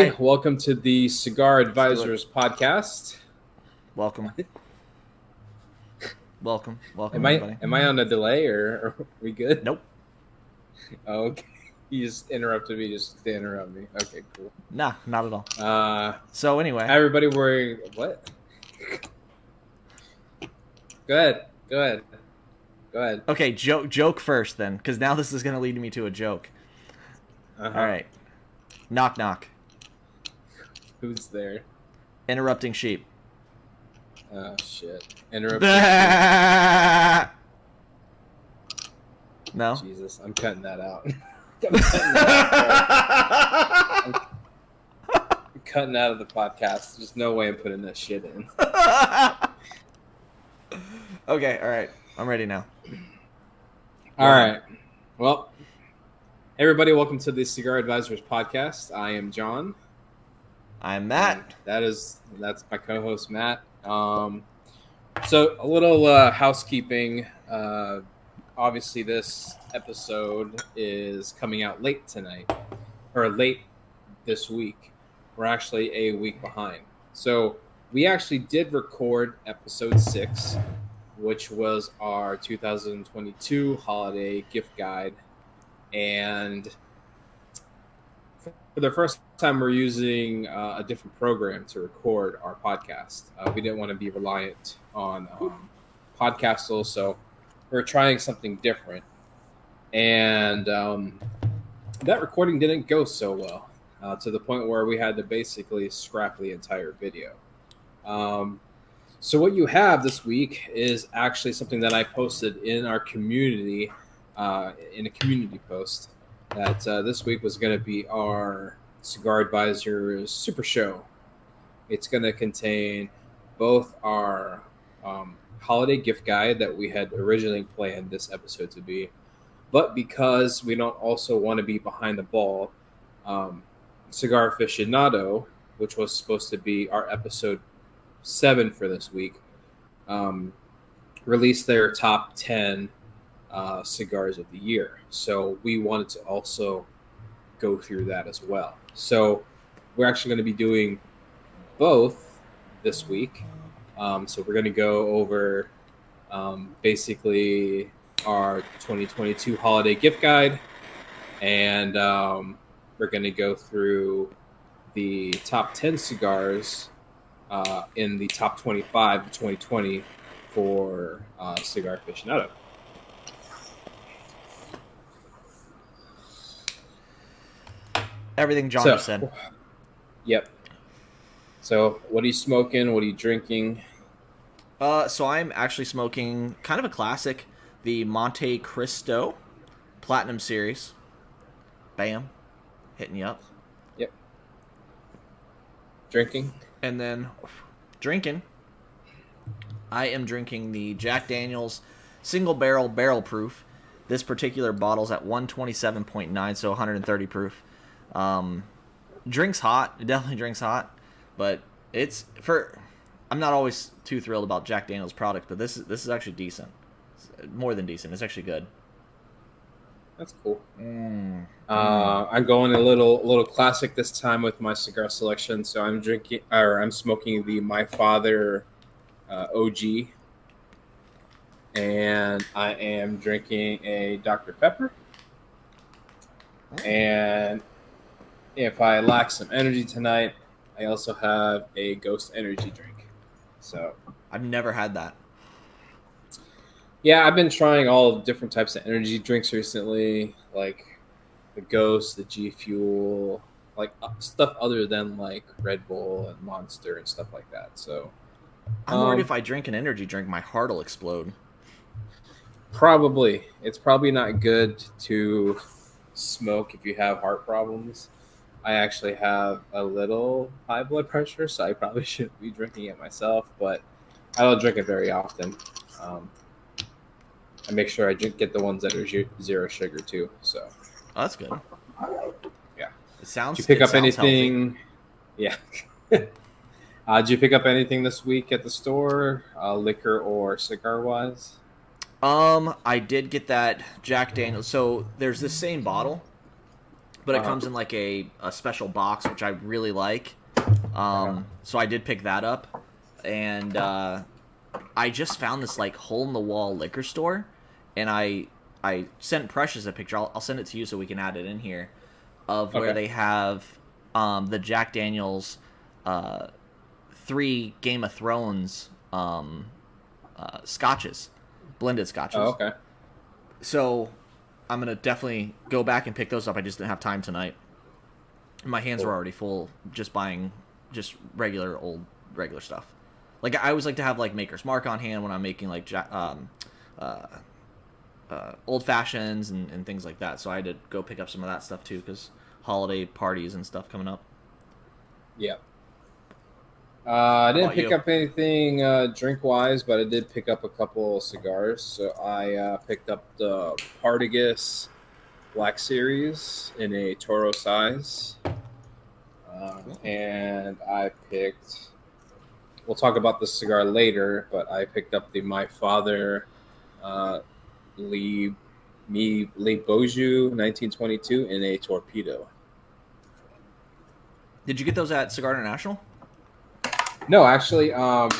everybody. right. Welcome to the Cigar Advisors podcast. Welcome. Welcome. Welcome, Am I everybody. am I on a delay or are we good? Nope. Oh, okay. You just interrupted me just to interrupt me. Okay, cool. Nah, not at all. Uh, So hi, anyway, everybody. We're what? Go ahead. Go ahead. Go ahead. okay, joke joke first then, because now this is gonna lead me to a joke. Uh-huh. All right. Knock knock. Who's there? Interrupting sheep. Oh shit. Interrupt. no. Jesus, I'm cutting that out. I'm cutting that out. I'm cutting out of the podcast. There's no way I'm putting that shit in. okay. All right. I'm ready now. All right. Well, everybody, welcome to the Cigar Advisors podcast. I am John. I'm Matt. That is that's my co-host Matt. Um, so a little uh, housekeeping. Uh, obviously, this episode is coming out late tonight, or late this week. We're actually a week behind. So we actually did record episode six, which was our 2022 holiday gift guide, and for the first time, we're using uh, a different program to record our podcast. Uh, we didn't want to be reliant on um, Podcastle, so we're trying something different. And um, that recording didn't go so well uh, to the point where we had to basically scrap the entire video. Um, so, what you have this week is actually something that I posted in our community, uh, in a community post that uh, this week was going to be our Cigar Advisors Super Show. It's going to contain both our um, holiday gift guide that we had originally planned this episode to be, but because we don't also want to be behind the ball, um, Cigar Aficionado, which was supposed to be our episode seven for this week, um, released their top 10 uh, cigars of the year. So we wanted to also go through that as well. So we're actually going to be doing both this week. Um, so we're going to go over um, basically our 2022 holiday gift guide, and um, we're going to go through the top 10 cigars uh, in the top 25 of 2020 for uh, Cigar Aficionado. Everything John So- said. Yep. So, what are you smoking? What are you drinking? Uh, so I'm actually smoking kind of a classic, the Montecristo Platinum Series. Bam, hitting you up. Yep. Drinking? And then drinking. I am drinking the Jack Daniels single barrel barrel proof. This particular bottle's at 127.9, so 130 proof. Um, drinks hot. It definitely drinks hot, but it's for. I'm not always too thrilled about Jack Daniels product, but this is this is actually decent. It's more than decent. It's actually good. That's cool. Mm. Uh, I'm going a little, a little classic this time with my cigar selection. So I'm drinking, or I'm smoking the My Father uh, OG, and I am drinking a Dr Pepper. And if I lack some energy tonight, I also have a Ghost Energy drink. So I've never had that. Yeah, I've been trying all different types of energy drinks recently, like the Ghost, the G Fuel, like uh, stuff other than like Red Bull and Monster and stuff like that. So I'm worried Um, if I drink an energy drink, my heart will explode. probably it's probably not good to smoke if you have heart problems. I actually have a little high blood pressure, so I probably shouldn't be drinking it myself. But I don't drink it very often. Um, I make sure I drink, get the ones that are zero sugar too. So Oh, that's good. Yeah. It sounds. did you pick up sounds healthy. anything? Yeah. uh, did you pick up anything this week at the store, uh, liquor or cigar wise? Um, I did get that Jack Daniels. So there's this same bottle, but it Uh-huh. comes in like a, a special box, which I really like. Um, Uh-huh. so I did pick that up, and uh, I just found this like hole in the wall liquor store, and I I sent Precious a picture. I'll, I'll send it to you so we can add it in here, of where Okay. they have um, the Jack Daniels, uh, three Game of Thrones um, uh, scotches, blended scotches. Oh, okay. So I'm gonna definitely go back and pick those up. I just didn't have time tonight. My hands were already full just buying just regular old regular stuff. Like I always like to have like Maker's Mark on hand when I'm making like um, uh, uh, old fashions and, and things like that. So I had to go pick up some of that stuff too because holiday parties and stuff coming up. Yeah. Uh, I didn't pick you? up anything uh, drink wise, but I did pick up a couple cigars. So I uh, picked up the Partagas Black Series in a Toro size. Um, and I picked, we'll talk about the cigar later, but I picked up the My Father uh, Lee, Me, Le Bijou 1922 in a Torpedo. Did you get those at Cigar International? No, actually, um,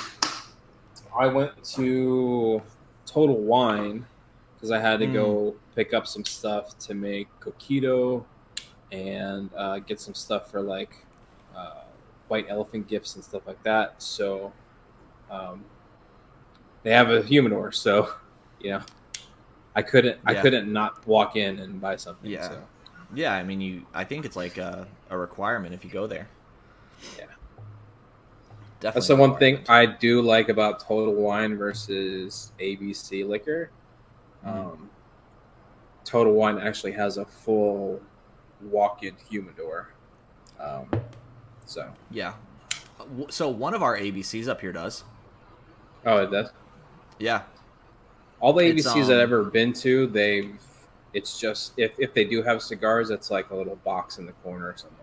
I went to Total Wine because I had to go pick up some stuff to make coquito and uh, get some stuff for like uh, white elephant gifts and stuff like that. So um, they have a humidor, so you know I couldn't I couldn't not walk in and buy something. Yeah. So. Yeah, I mean you. I think it's like a, a requirement if you go there. Yeah. Definitely. That's the one thing. I do like about Total Wine versus ABC Liquor. Mhm. Um, Total Wine actually has a full walk-in humidor. Um, so, Yeah. So one of our ABCs up here does. oh, it does. Yeah. all the It's, ABCs um, I've ever been to. They've it's just if if they do have cigars, it's like a little box in the corner or something.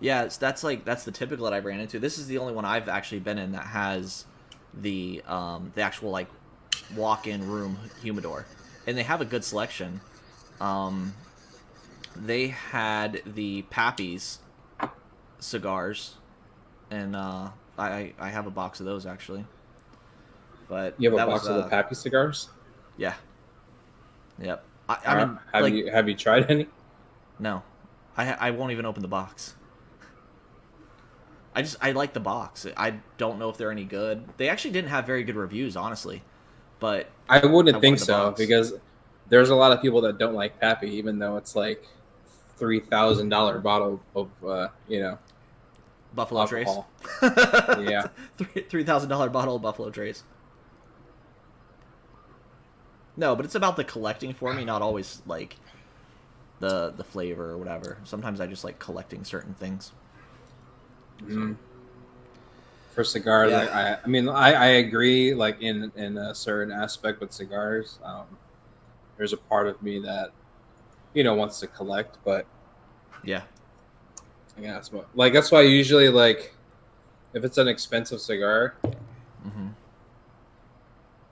Yeah, that's like that's the typical that I ran into. This is the only one I've actually been in that has the um the actual like walk-in room humidor, and they have a good selection. Um, they had the Pappy's cigars, and uh, I I have a box of those actually. But You have a box was, of the uh, Pappy cigars. Yeah. Yep. I, I mean, have like, you have you tried any? no, I I won't even open the box. I just I like the box. I don't know if they're any good. They actually didn't have very good reviews, honestly. But I wouldn't I think so box. because there's a lot of people that don't like Pappy, even though it's like three thousand dollar bottle of uh, you know Buffalo alcohol. Trace, Yeah. three three thousand dollar bottle of Buffalo Trace. No, but it's about the collecting for me, not always like the the flavor or whatever. Sometimes I just like collecting certain things. Mm. For cigars, Yeah. I, I, I mean, I, I agree. Like in in a certain aspect with cigars, um, there's a part of me that you know wants to collect, but Yeah. yeah, what, like that's why I usually like if it's an expensive cigar, hmm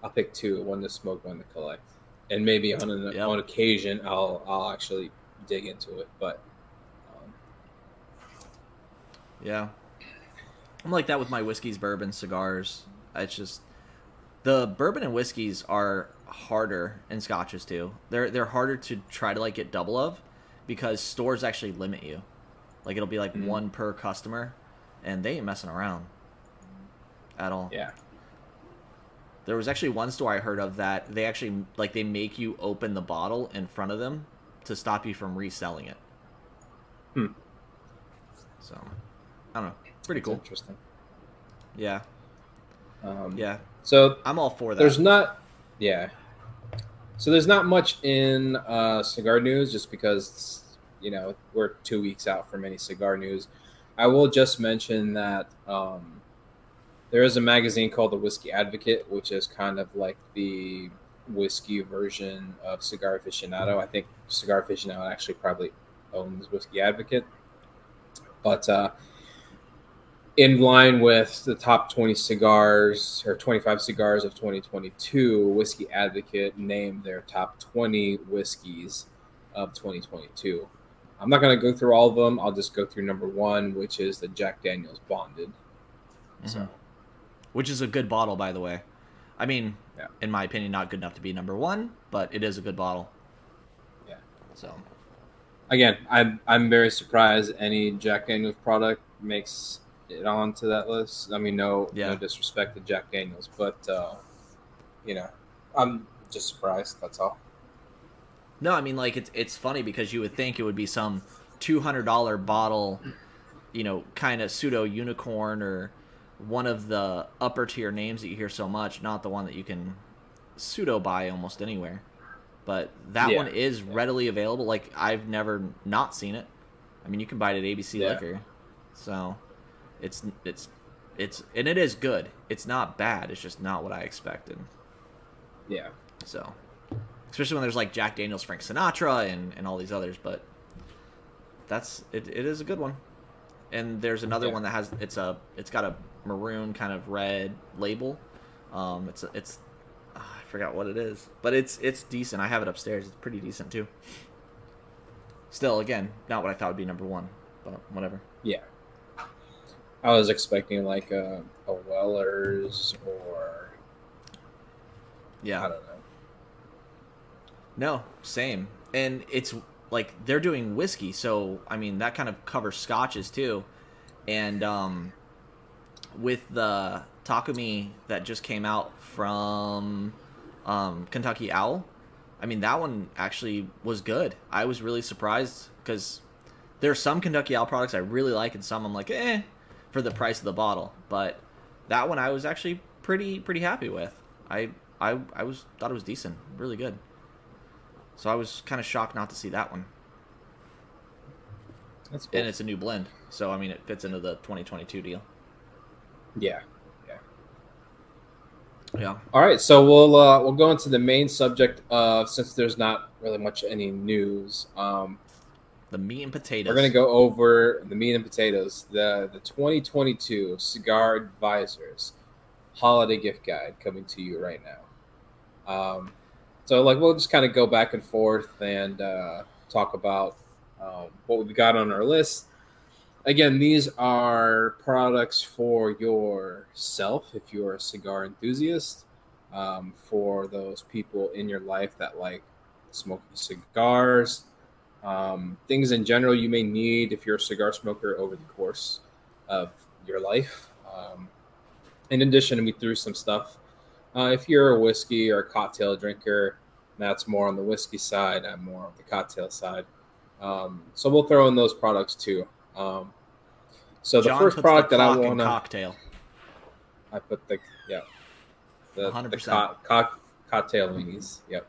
I'll pick two: one to smoke, one to collect, and maybe on an Yep. on occasion I'll I'll actually dig into it. But Yeah. I'm like that with my whiskeys, bourbon, cigars. It's just the bourbon and whiskeys are harder and scotches too. They're they're harder to try to like get double of because stores actually limit you. Like it'll be like Mhm. one per customer and they ain't messing around at all. yeah, There was actually one store I heard of that they actually like they make you open the bottle in front of them to stop you from reselling it. Hmm. So, I don't know. Pretty cool. interesting. Yeah. Um, Yeah. So I'm all for that. there's not yeah so there's not much in uh cigar news just because you know we're two weeks out from any cigar news. I will just mention that um, there is a magazine called the Whiskey Advocate, which is kind of like the whiskey version of Cigar Aficionado. I think Cigar Aficionado actually probably owns Whiskey Advocate, but uh, in line with the top 20 cigars or 25 cigars of 2022, Whiskey Advocate named their top 20 whiskeys of 2022. I'm not going to go through all of them. I'll just go through number one, which is the Jack Daniels Bonded. Mm-hmm. So, which is a good bottle, by the way. I mean, yeah. in my opinion, not good enough to be number one, but it is a good bottle. Yeah. So, again, I'm I'm very surprised any Jack Daniels product makes it onto that list. I mean, no, yeah. no disrespect to Jack Daniels, but uh, you know, I'm just surprised. That's all. No, I mean, like it's it's funny because you would think it would be some two hundred dollar bottle, you know, kind of pseudo unicorn or one of the upper tier names that you hear so much, not the one that you can pseudo buy almost anywhere. But that yeah. one is yeah. readily available. Like I've never not seen it. I mean, you can buy it at ABC. Liquor. So it's it's it's and it is good. It's not bad. It's just not what I expected. Yeah. So, especially when there's like Jack Daniels, Frank Sinatra, and and all these others, but that's it. It is a good one. And there's another yeah. one that has it's a it's got a maroon kind of red label. Um, it's it's oh, I forgot what it is, but it's it's decent. I have it upstairs. It's pretty decent too. Still, again, not what I thought would be number one, but whatever. Yeah. I was expecting like a, a Weller's or yeah, I don't know. No, same. And it's like they're doing whiskey, so I mean that kind of covers scotches too. And um, with the Takumi that just came out from um, Kentucky Owl, I mean that one actually was good. I was really surprised because there are some Kentucky Owl products I really like, and some I'm like, eh, for the price of the bottle. But that one I was actually pretty pretty happy with. I I I was thought it was decent, really good. So I was kind of shocked not to see that one. That's cool. And it's a new blend, so I mean it fits into the 2022 deal. Yeah. Yeah. Yeah. All right, so we'll uh, we'll go into the main subject of since there's not really much any news. Um, the meat and potatoes. We're gonna go over the meat and potatoes. The the 2022 Cigar Advisors Holiday Gift Guide coming to you right now. Um, so like we'll just kind of go back and forth and uh, talk about um, what we've got on our list. Again, these are products for yourself if you're a cigar enthusiast. Um, for those people in your life that like smoking cigars, um, things in general you may need if you're a cigar smoker over the course of your life. Um, in addition, we threw some stuff. Uh, if you're a whiskey or a cocktail drinker, that's more on the whiskey side. I'm more on the cocktail side. Um, so we'll throw in those products too. Um, so the John first product the that I want to cocktail. I put the yeah the, 100%. the co- co- cocktail weenies. Yep.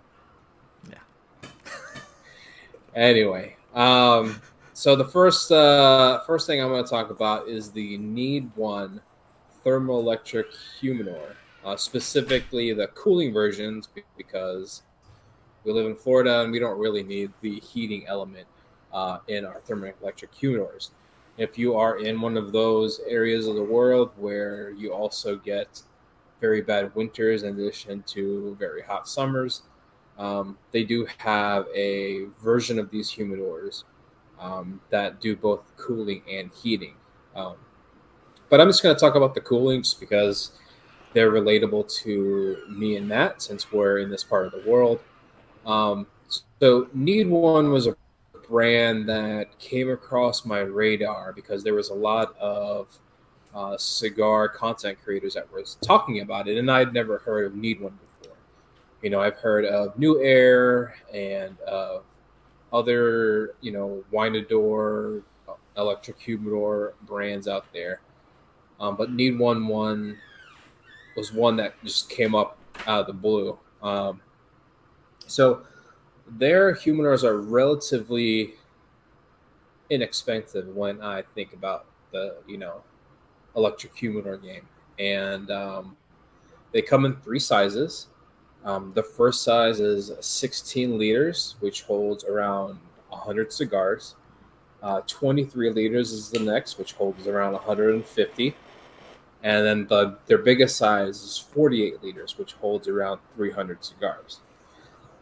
Anyway, um, so the first uh, first thing I'm going to talk about is the Need One thermoelectric humidor, uh, specifically the cooling versions, because we live in Florida and we don't really need the heating element uh, in our thermoelectric humidors. If you are in one of those areas of the world where you also get very bad winters in addition to very hot summers, um, they do have a version of these humidors um, that do both cooling and heating. Um, but I'm just going to talk about the cooling just because they're relatable to me and Matt since we're in this part of the world. Um, so, Need One was a brand that came across my radar because there was a lot of uh, cigar content creators that was talking about it, and I'd never heard of Need One you know, I've heard of NewAir and uh, other, you know, Electric Humidor brands out there. Um, but Need One One was one that just came up out of the blue. Um, so their humidors are relatively inexpensive when I think about the you know electric humidor game, and um, they come in three sizes. Um, the first size is 16 liters, which holds around 100 cigars. Uh, 23 liters is the next, which holds around 150. And then the, their biggest size is 48 liters, which holds around 300 cigars.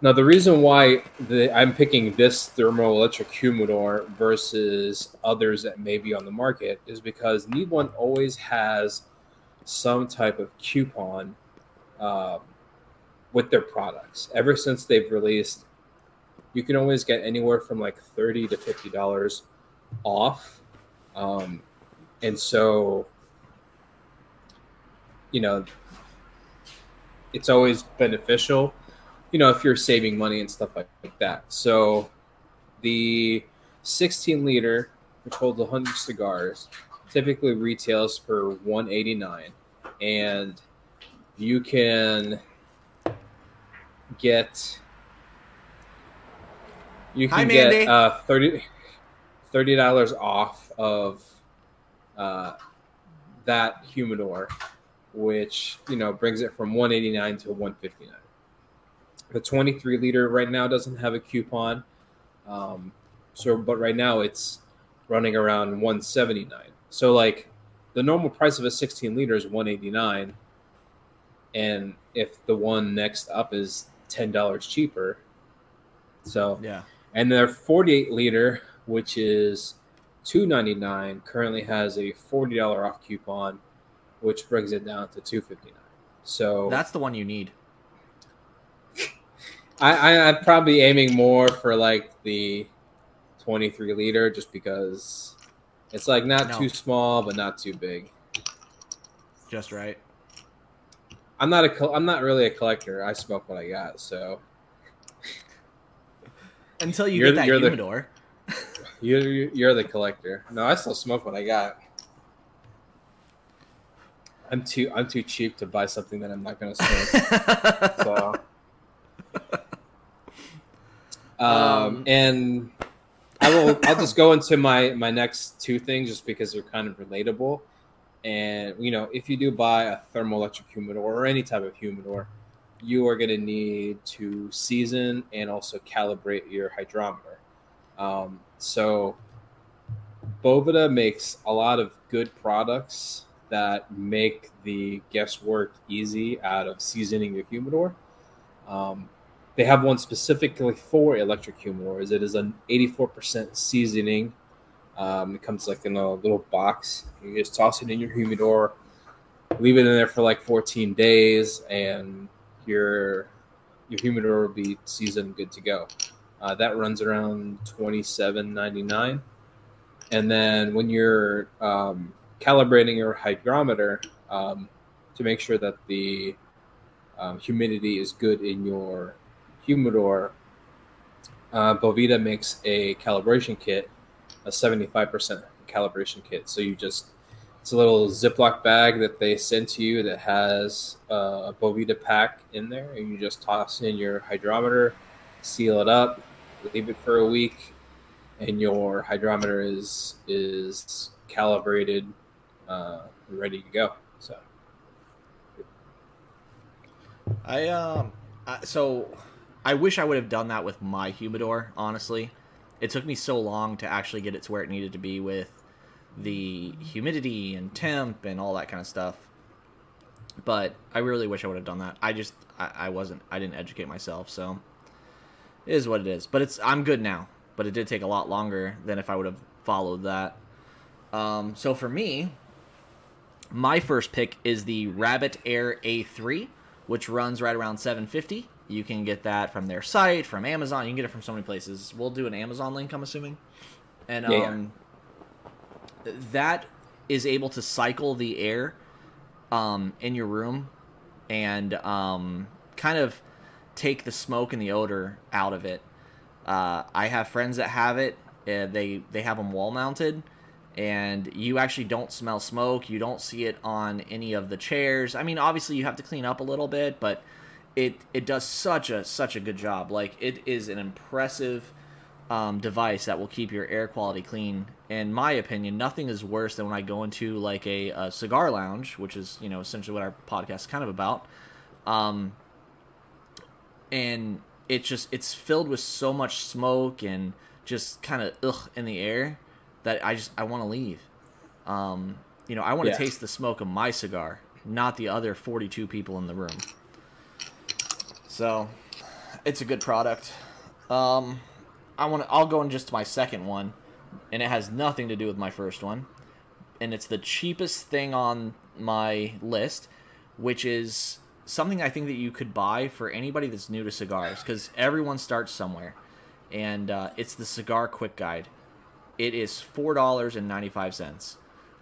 Now, the reason why the, I'm picking this thermoelectric humidor versus others that may be on the market is because Need One always has some type of coupon uh, with their products. Ever since they've released, you can always get anywhere from like thirty to fifty dollars off, um, and so you know it's always beneficial. You know if you're saving money and stuff like, like that. So the 16 liter, which holds 100 cigars, typically retails for 189 and you can get you can Hi, get uh, 30 dollars off of uh, that humidor, which you know brings it from 189 to 159. The 23 liter right now doesn't have a coupon, um, so but right now it's running around 179. So like the normal price of a 16 liter is 189 and if the one next up is ten dollars cheaper, so yeah, and their forty eight liter, which is two ninety nine, currently has a forty dollar off coupon, which brings it down to two fifty nine. So that's the one you need. I, I I'm probably aiming more for like the twenty three liter, just because it's like not no. too small but not too big. Just right. I'm not a I'm not really a collector. I smoke what I got, so until you you're, get that you're humidor. The, you're you're the collector. No, I still smoke what I got. I'm too I'm too cheap to buy something that I'm not going to smoke. so, um, um, and I will I'll just go into my my next two things just because they're kind of relatable. And you know, if you do buy a thermoelectric humidor or any type of humidor, you are going to need to season and also calibrate your hydrometer. Um, so, Boveda makes a lot of good products that make the guesswork easy out of seasoning your humidor. Um, they have one specifically for electric humidors. It is an 84% seasoning um, it comes like in a little box. You just toss it in your humidor, leave it in there for like 14 days, and your your humidor will be seasoned, good to go. Uh, that runs around 27.99. And then when you're um, calibrating your hygrometer um, to make sure that the um, humidity is good in your humidor, uh, Boveda makes a calibration kit a 75% calibration kit. So you just, it's a little Ziploc bag that they send to you that has a Boveda pack in there. And you just toss in your hydrometer, seal it up, leave it for a week, and your hydrometer is is calibrated, uh, ready to go. So, I um, so I wish I would have done that with my humidor. Honestly, it took me so long to actually get it to where it needed to be with the humidity and temp and all that kind of stuff. But I really wish I would have done that. I just I, I wasn't I didn't educate myself, so it is what it is. But it's I'm good now. But it did take a lot longer than if I would have followed that. Um, so for me, my first pick is the Rabbit Air A3, which runs right around 750. You can get that from their site, from Amazon. You can get it from so many places. We'll do an Amazon link, I'm assuming. And yeah, um, yeah. that is able to cycle the air um, in your room and um, kind of take the smoke and the odor out of it. Uh, I have friends that have it. Uh, they they have them wall mounted, and you actually don't smell smoke. You don't see it on any of the chairs. I mean, obviously you have to clean up a little bit, but it it does such a such a good job. Like it is an impressive um, device that will keep your air quality clean. In my opinion, nothing is worse than when I go into like a, a cigar lounge, which is you know essentially what our podcast is kind of about. Um, and it just it's filled with so much smoke and just kind of ugh in the air that I just I want to leave. Um, you know, I want to Yeah. taste the smoke of my cigar, not the other 42 people in the room. So, it's a good product. Um, I want to. I'll go in just my second one, and it has nothing to do with my first one, and it's the cheapest thing on my list, which is something I think that you could buy for anybody that's new to cigars, because everyone starts somewhere, and uh, it's the Cigar Quick Guide. It is four dollars and ninety five cents.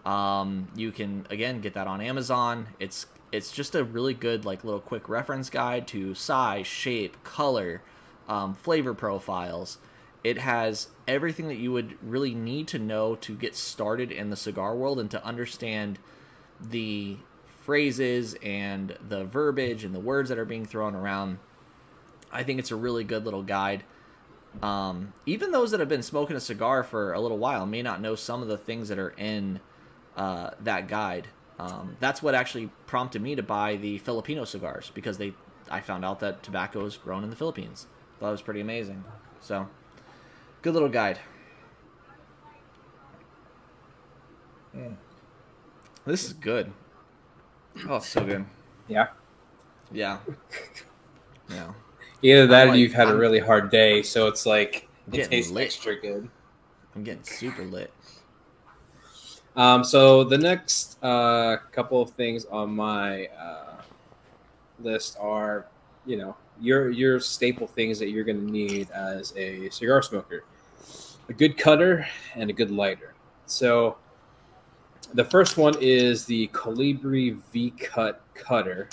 Um, you can again get that on Amazon. It's it's just a really good like little quick reference guide to size, shape, color, um, flavor profiles. It has everything that you would really need to know to get started in the cigar world and to understand the phrases and the verbiage and the words that are being thrown around. I think it's a really good little guide. Um, even those that have been smoking a cigar for a little while may not know some of the things that are in uh, that guide. Um, that's what actually prompted me to buy the Filipino cigars because they I found out that tobacco is grown in the Philippines. Thought it was pretty amazing. So, good little guide. This is good. Oh, it's so good. Yeah. Yeah. Yeah. Either that I'm or you've had a I'm- really hard day, so it's like it tastes lit. extra good. I'm getting super lit. Um, so the next uh, couple of things on my uh, list are, you know, your your staple things that you're going to need as a cigar smoker: a good cutter and a good lighter. So the first one is the Colibri V Cut cutter.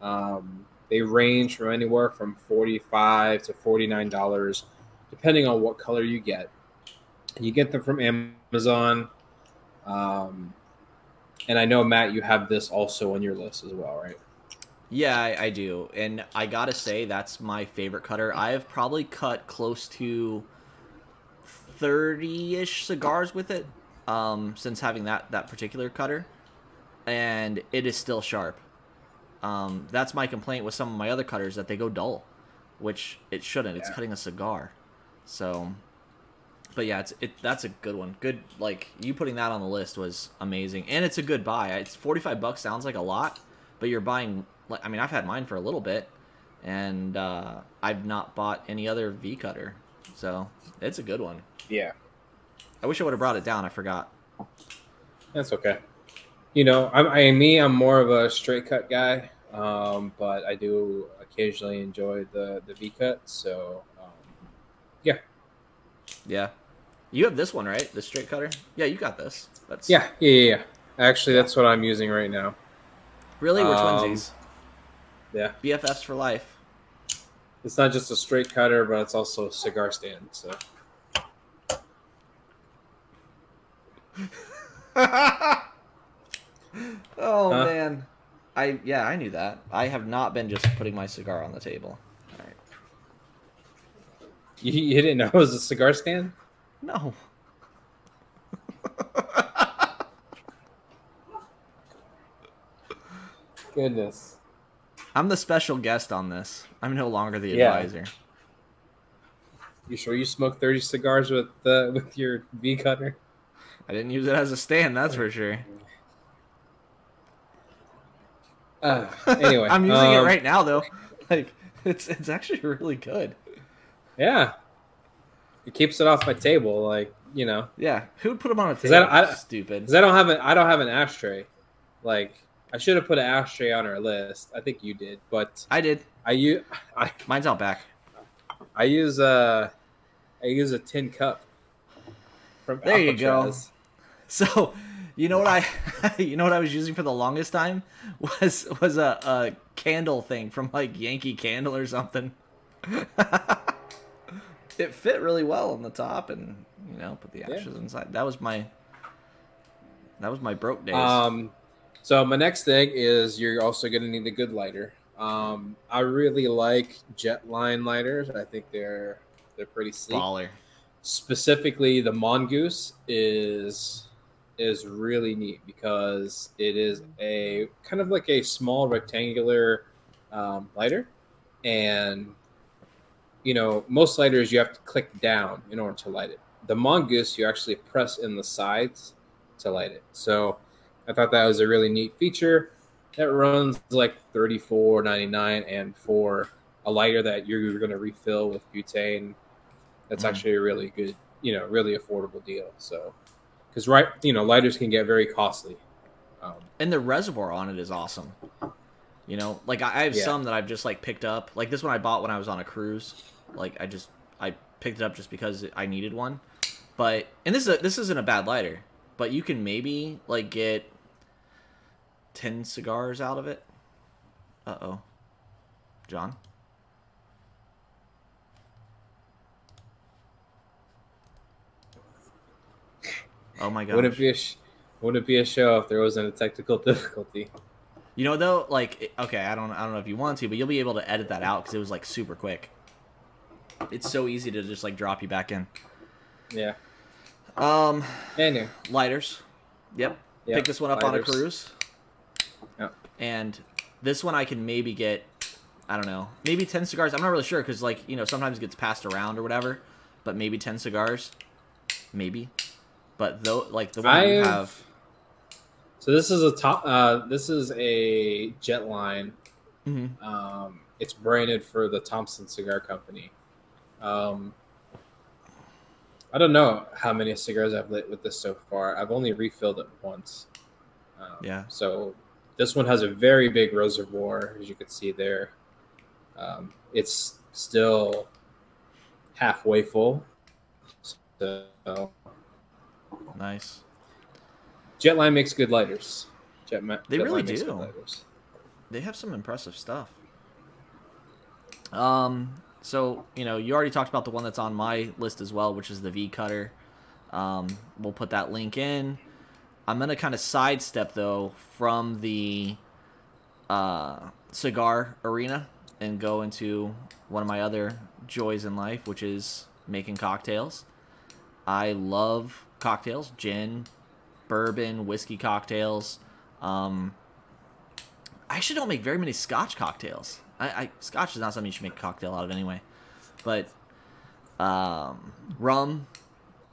Um, they range from anywhere from forty-five to forty-nine dollars, depending on what color you get. You get them from Amazon. Um, and I know Matt, you have this also on your list as well, right? Yeah, I, I do, and I gotta say that's my favorite cutter. I have probably cut close to thirty-ish cigars with it um, since having that that particular cutter, and it is still sharp. Um, that's my complaint with some of my other cutters that they go dull, which it shouldn't. It's cutting a cigar, so. But yeah, it's it. That's a good one. Good, like you putting that on the list was amazing, and it's a good buy. It's forty-five bucks. Sounds like a lot, but you're buying. Like, I mean, I've had mine for a little bit, and uh, I've not bought any other V cutter, so it's a good one. Yeah, I wish I would have brought it down. I forgot. that's okay. You know, I'm, I me, I'm more of a straight cut guy, um, but I do occasionally enjoy the the V cut. So, Yeah, you have this one, right? The straight cutter. Yeah, you got this. That's yeah, yeah, yeah. yeah. Actually, that's what I'm using right now. Really, we're Um, twinsies. Yeah, BFFs for life. it's not just a straight cutter, but it's also a cigar stand. So, oh man, I yeah I knew that. I have not been just putting my cigar on the table. You, you didn't know it was a cigar stand? No. Goodness. I'm the special guest on this. I'm no longer the Yeah. advisor. You sure you smoked 30 cigars with uh, with your V cutter? I didn't use it as a stand, that's for sure. Uh, anyway, I'm using it um, right now though. Like it's it's actually really good. Yeah, it keeps it off my table. Like you know, Yeah, who'd put them on a table? that- I- Stupid. because I don't have an I don't have an ashtray. Like I should have put an ashtray on our list. I think you did, but I did. I use I, Mine's out back. I use a I use a tin cup. From There you go. So, you know what I, you know what I was using for the longest time was was a, a candle thing from like Yankee Candle or something. it fit really well on the top, and you know, put the ashes inside. That was my, that was my broke days. Um, so my next thing is you're also going to need a good lighter. Um, I really like Jetline lighters. I think they're they're pretty sleek. Baller. specifically the mongoose is is really neat because it is a kind of like a small rectangular um, lighter and you know most lighters you have to click down in order to light it. The mongoose you actually press in the sides to light it. So i thought that was a really neat feature. That runs like 34.99 and for a lighter that you're going to refill with butane that's Mhm. actually a really good you know really affordable deal so. Because right you know lighters can get very costly. Um, and the reservoir on it is awesome. You know, like I I have Yeah. some that I've just like picked up. Like this one I bought when I was on a cruise. Like I just I picked it up just because I needed one. But and this is a, this isn't a bad lighter, but you can maybe like get ten cigars out of it. Uh oh, John. Oh my god! would it be a sh- would it be a show if there wasn't a technical difficulty You know though, like okay, I don't I don't know if you want to, but you'll be able to edit that out because it was like super quick. It's so easy to just like drop you back in. yeah Um, anyway lighters. Yep. yeah, Pick this one up on a cruise. Yep. And this one I can maybe get, I don't know, maybe ten cigars. I'm not really sure because like you know sometimes it gets passed around or whatever, but maybe ten cigars, maybe. But though, like the one you I've have, so this is a top uh this is a Jetline Mhm. um it's branded for the thompson cigar company um i don't know how many cigars i've lit with this so far i've only refilled it once um, Yeah. so this one has a very big reservoir as you can see there um, it's still halfway full so nice. Jetline makes good lighters. Jet They really do. they have some impressive stuff. Um, so you know, you already talked about the one that's on my list as well, which is the V Cutter. Um, we'll put that link in. I'm gonna kind of sidestep though from the uh, cigar arena and go into one of my other joys in life, which is making cocktails. I love cocktails, gin, bourbon, whiskey cocktails. Um, I actually don't make very many Scotch cocktails. I, I Scotch is not something you should make a cocktail out of anyway, but um, rum.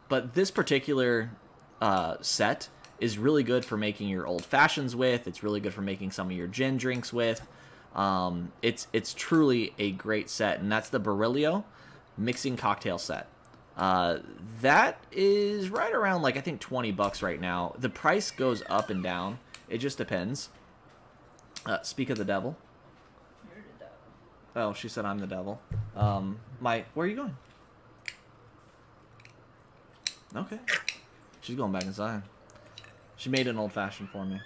But this particular uh, set is really good for making your old fashions with. It's really good for making some of your gin drinks with. Um, it's it's truly a great set, and that's the Barillio mixing cocktail set. Uh, that is right around like I think twenty bucks right now. The price goes up and down. It just depends. Uh, speak of the devil. Oh, she said I'm the devil. Um, my where are you going? Okay, she's going back inside. She made an old fashioned for me.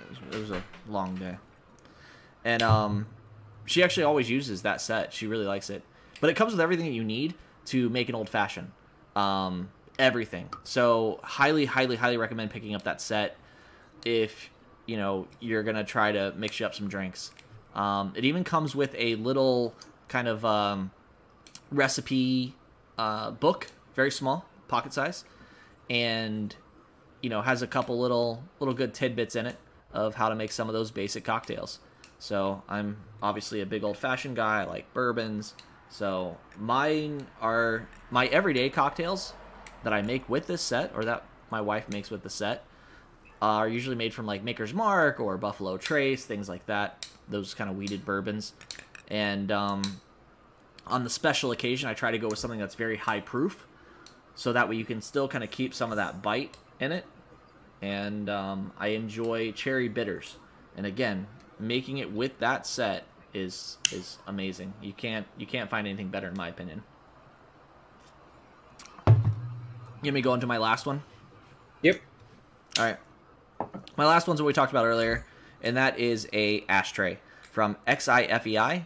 It was, it was a long day, and um, she actually always uses that set. She really likes it, but it comes with everything that you need to make an old fashioned. Um, everything. So highly, highly, highly recommend picking up that set if you know you're gonna try to mix you up some drinks. Um, it even comes with a little kind of um, recipe uh, book, very small, pocket size, and you know has a couple little little good tidbits in it of how to make some of those basic cocktails. So I'm obviously a big old fashioned guy. I like bourbons. So mine are my everyday cocktails that I make with this set, or that my wife makes with the set, are usually made from like Maker's Mark or Buffalo Trace, things like that. Those kind of wheated bourbons. And um, on the special occasion, I try to go with something that's very high proof, so that way you can still kind of keep some of that bite in it. And um, I enjoy cherry bitters. And again, making it with that set is is amazing. You can't you can't find anything better in my opinion. Let me go into my last one. Yep. All right. My last one's what we talked about earlier, and that is a ashtray from XIFEI.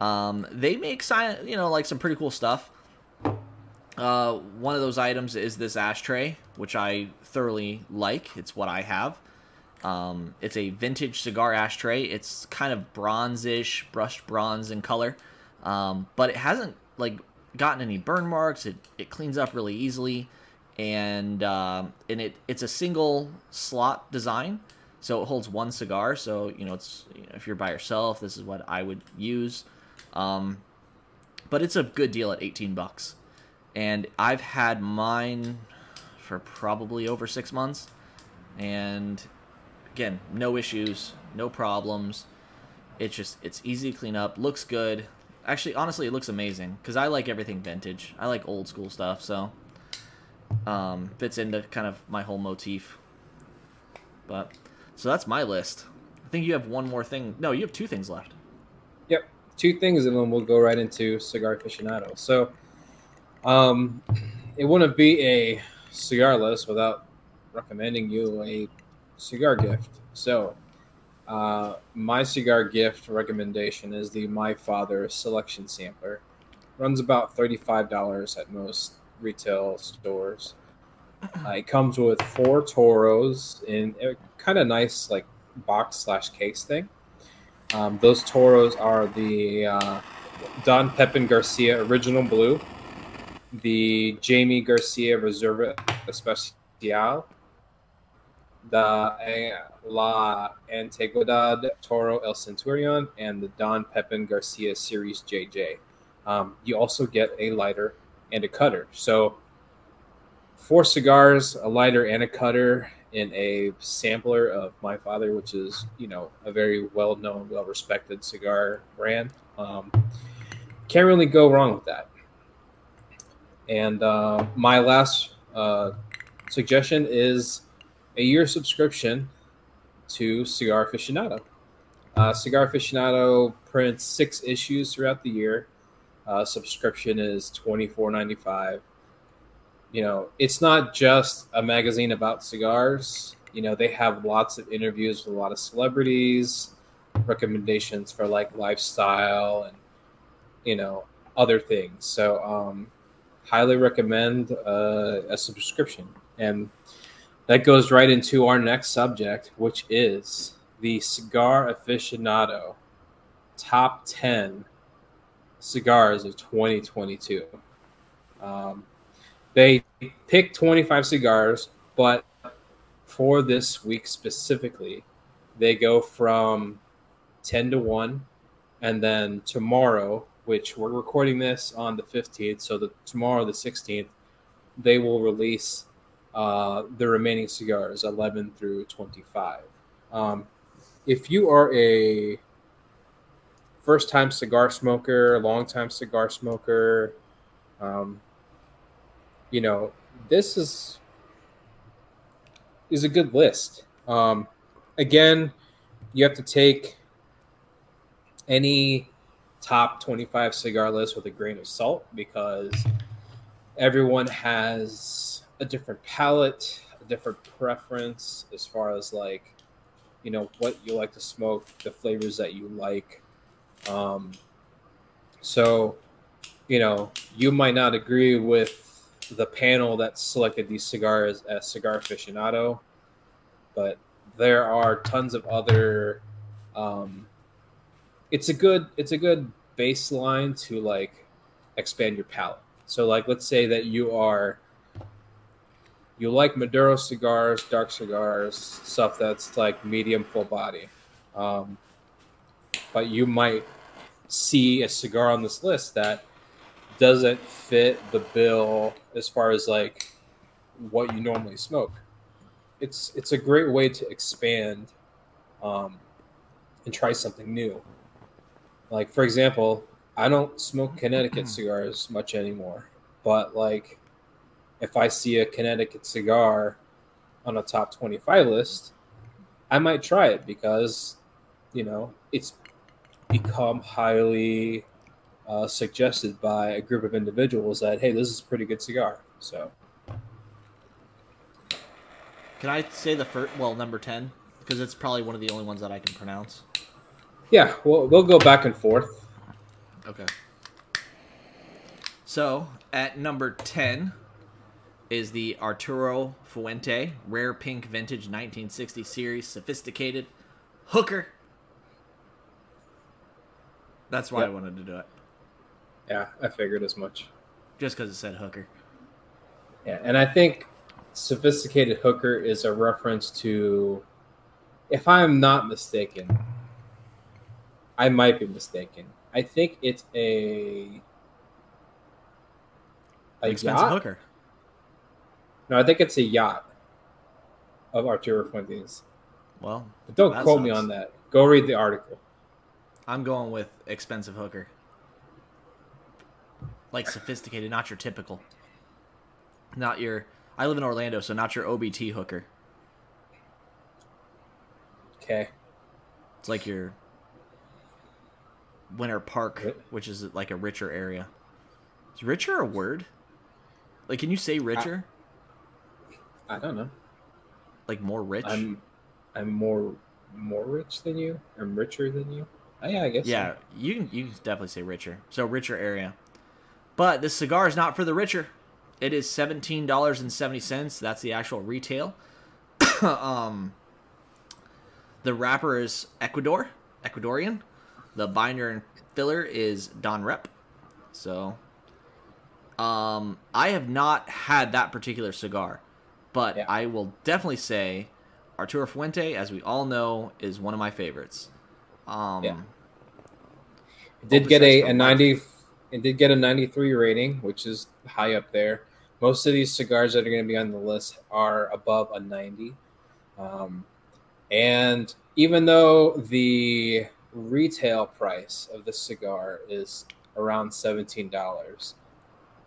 Um, they make sci- you know like some pretty cool stuff. Uh, one of those items is this ashtray, which I thoroughly like. It's what I have. Um, it's a vintage cigar ashtray. It's kind of bronzish, brushed bronze in color, um, but it hasn't like gotten any burn marks. It it cleans up really easily, and um, and it it's a single slot design, so it holds one cigar. So you know it's you know, if you're by yourself, this is what I would use. Um, but it's a good deal at 18 bucks, and I've had mine for probably over six months, and again, no issues, no problems. It's just it's easy to clean up, looks good. Actually, honestly, it looks amazing because I like everything vintage. I like old school stuff, so um, fits into kind of my whole motif. But so that's my list. I think you have one more thing. No, you have two things left. Yep, two things, and then we'll go right into cigar aficionado. So, um, it wouldn't be a cigar list without recommending you a cigar gift. So, uh, my cigar gift recommendation is the My Father Selection Sampler. Runs about thirty-five dollars at most retail stores. Uh, it comes with four Toros in a kind of nice like box slash case thing. Um, those Toros are the uh, Don Pepin Garcia Original Blue, the Jaime Garcia Reserva Especial, the eh, La Antigüedad Toro El Centurion, and the Don Pepin Garcia Series JJ. Um, you also get a lighter and a cutter. So, four cigars, a lighter, and a cutter in a sampler of My Father, which is, you know, a very well known, well respected cigar brand. Um, can't really go wrong with that. And uh, my last uh, suggestion is a year subscription to Cigar Aficionado. Uh, Cigar Aficionado prints six issues throughout the year. Uh, subscription is twenty four ninety five. You know, it's not just a magazine about cigars. You know, they have lots of interviews with a lot of celebrities, recommendations for like lifestyle and you know other things. So, um, highly recommend uh, a subscription. And that goes right into our next subject, which is the Cigar Aficionado top 10 cigars of 2022. Um, they picked 25 cigars, but for this week specifically, they go from 10 to 1. And then tomorrow, which we're recording this on the 15th, so the tomorrow, the 16th, they will release uh, the remaining cigars, 11 through 25. Um, if you are a first time cigar smoker, long time cigar smoker, um, you know, this is is a good list. Um, again, you have to take any top 25 cigar list with a grain of salt because everyone has a different palate, a different preference as far as like, you know, what you like to smoke, the flavors that you like. Um, so, you know, you might not agree with the panel that selected these cigars as cigar aficionado, but there are tons of other. Um, it's a good it's a good baseline to like expand your palate. So, like, let's say that you are you like Maduro cigars, dark cigars, stuff that's like medium full body. Um, but you might see a cigar on this list that doesn't fit the bill as far as like what you normally smoke. It's it's a great way to expand um, and try something new. Like for example, I don't smoke Connecticut cigars much anymore, but like if I see a Connecticut cigar on a top 25 list, I might try it because, you know, it's become highly uh, suggested by a group of individuals that, hey, this is a pretty good cigar. So, Can I say the first? Well, number ten because it's probably one of the only ones that I can pronounce. yeah, we'll, we'll go back and forth. Okay. So at number ten is the Arturo Fuente Rare Pink Vintage 1960 Series Sophisticated Hooker. That's why I wanted to do it. Yeah, I figured as much. just because it said hooker. Yeah, and I think sophisticated hooker is a reference to, if I'm not mistaken, I might be mistaken. I think it's a a Expensive yacht. hooker. No, I think it's a yacht of Arturo Fuentes. Well, But don't quote me on that. Go read the article. I'm going with expensive hooker. Like sophisticated, not your typical. Not your. I live in Orlando, so not your OBT hooker. Okay. It's like your Winter Park, which is like a richer area. Is richer a word? Like, can you say richer? I don't know. like more rich? I'm I'm more more rich than you. I'm richer than you. Oh, yeah, I guess. so. yeah, you can you can definitely say richer. So richer area. But this cigar is not for the richer. It is seventeen dollars and seventy cents. That's the actual retail. um, the wrapper is Ecuador, Ecuadorian. The binder and filler is Dom Rep. So, um, I have not had that particular cigar, but Yeah. I will definitely say Arturo Fuente, as we all know, is one of my favorites. Um, Yeah. It did get a, a 90 it did get a 93 rating which is high up there most of these cigars that are going to be on the list are above a 90 um, and even though the retail price of the cigar is around $17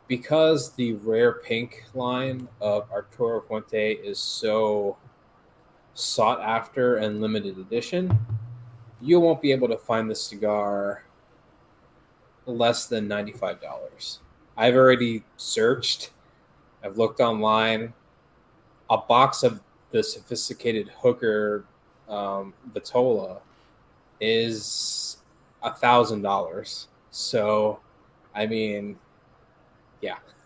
because the rare pink line of arturo fuente is so sought after and limited edition you won't be able to find the cigar less than $95. I've already searched, I've looked online. A box of the sophisticated hooker um, Vitola is a thousand dollars. So, I mean,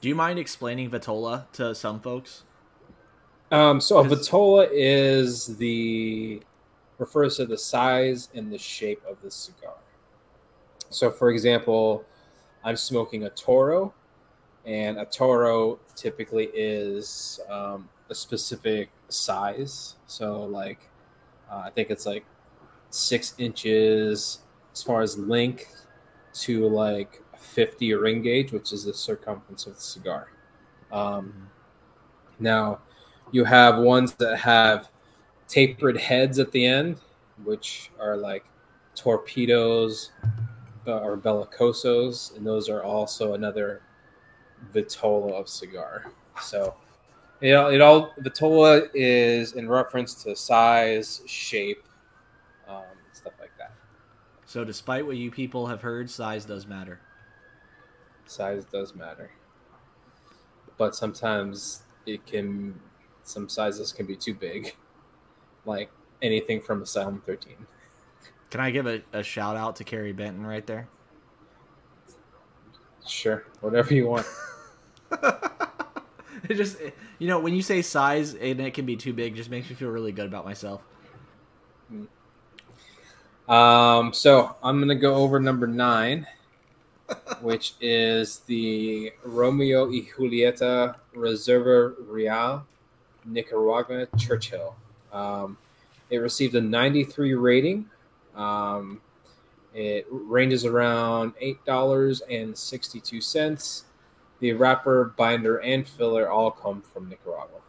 Do you mind explaining Vitola to some folks? Um, so a Vitola is the refers to the size and the shape of the cigar. So, for example, I'm smoking a Toro, and a Toro typically is um, a specific size. So, like, uh, I think it's like six inches as far as length to like 50 ring gauge, which is the circumference of the cigar. Um, now, you have ones that have tapered heads at the end, which are like torpedoes or bellicosos, and those are also another vitola of cigar. So, it, all- it all vitola is in reference to size, shape, um, stuff like that. So, despite what you people have heard, size does matter. Size does matter, but sometimes it can. Some sizes can be too big, like anything from Asylum 13. Can I give a, a shout out to Carrie Benton right there? Sure, whatever you want. it just, you know, when you say size and it can be too big, just makes me feel really good about myself. Um, so I'm gonna go over number nine, which is the Romeo y Julieta Reserva Real Nicaragua Churchill. Um, it received a 93 rating. Um, it ranges around eight dollars and sixty-two cents. The wrapper, binder, and filler all come from Nicaragua.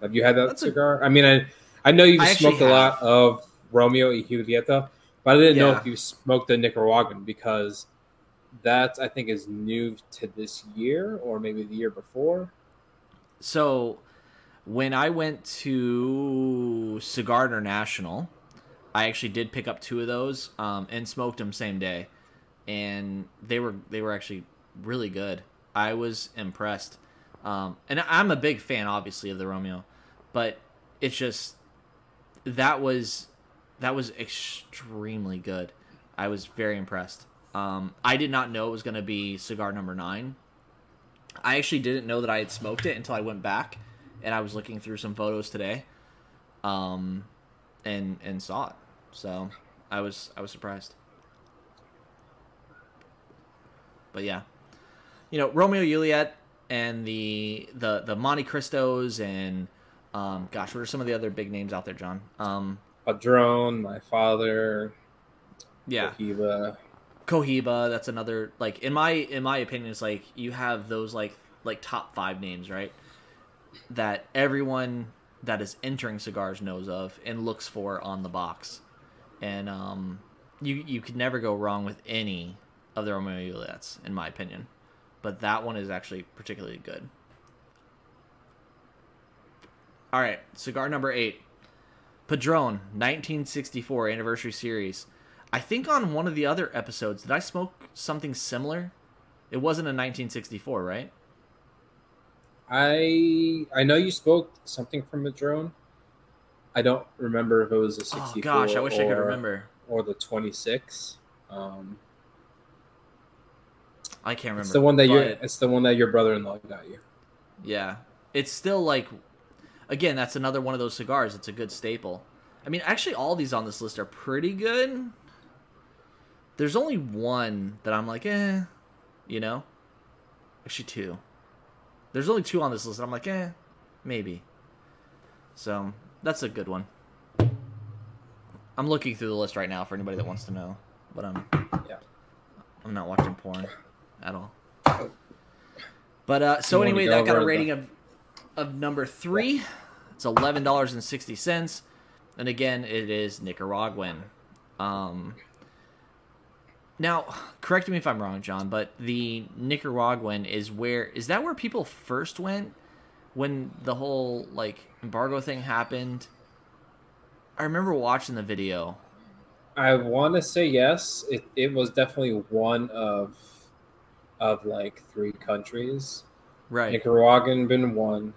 Have you had that That's cigar? I mean, I I know you've I smoked a lot of Romeo y Julieta, but I didn't know if you smoked the Nicaraguan because that I think is new to this year or maybe the year before. So, when I went to Cigar International, I actually did pick up two of those um, and smoked them same day, and they were they were actually really good. I was impressed, um, and I'm a big fan, obviously, of the Romeo, but it's just that was that was extremely good. I was very impressed. Um, I did not know it was going to be cigar number nine. I actually didn't know that I had smoked it until I went back and I was looking through some photos today, um, and and saw it. So I was I was surprised. but yeah, you know Romeo Juliet and the the the Montecristos and um, gosh, what are some of the other big names out there, John? Um, Padrón, my father, yeah, Cohiba. Cohiba. That's another like in my in my opinion, it's like you have those like like top five names, right? That everyone that is entering cigars knows of and looks for on the box, and um, you you could never go wrong with any of the Romeo Juliets, in my opinion. But that one is actually particularly good. All right, cigar number eight, Padrón, 1964 anniversary series. I think on one of the other episodes, did I smoke something similar? It wasn't a 1964, right? I I know you spoke something from a drone. I don't remember if it was a 64 Oh gosh, I wish I could or- remember. or the 26. Um, I can't remember. it's the one that your it's the one that your brother-in-law got you. Yeah. It's still like again, that's another one of those cigars. It's a good staple. I mean, actually all these on this list are pretty good. There's only one that I'm like, eh, you know? Actually two. There's only two on this list that I'm like, eh, maybe. So, that's a good one. I'm looking through the list right now for anybody that wants to know, but I'm Yeah. I'm not watching porn at all. But uh, so anyway, go that got a rating of of number three. It's eleven dollars and sixty cents, and again, it is Nicaraguan. Um, now, correct me if I'm wrong, John, but the Nicaraguan is where is that where people first went when the whole like embargo thing happened? I remember watching the video. I want to say yes. It it was definitely one of of like three countries. Right. Nicaraguan been one,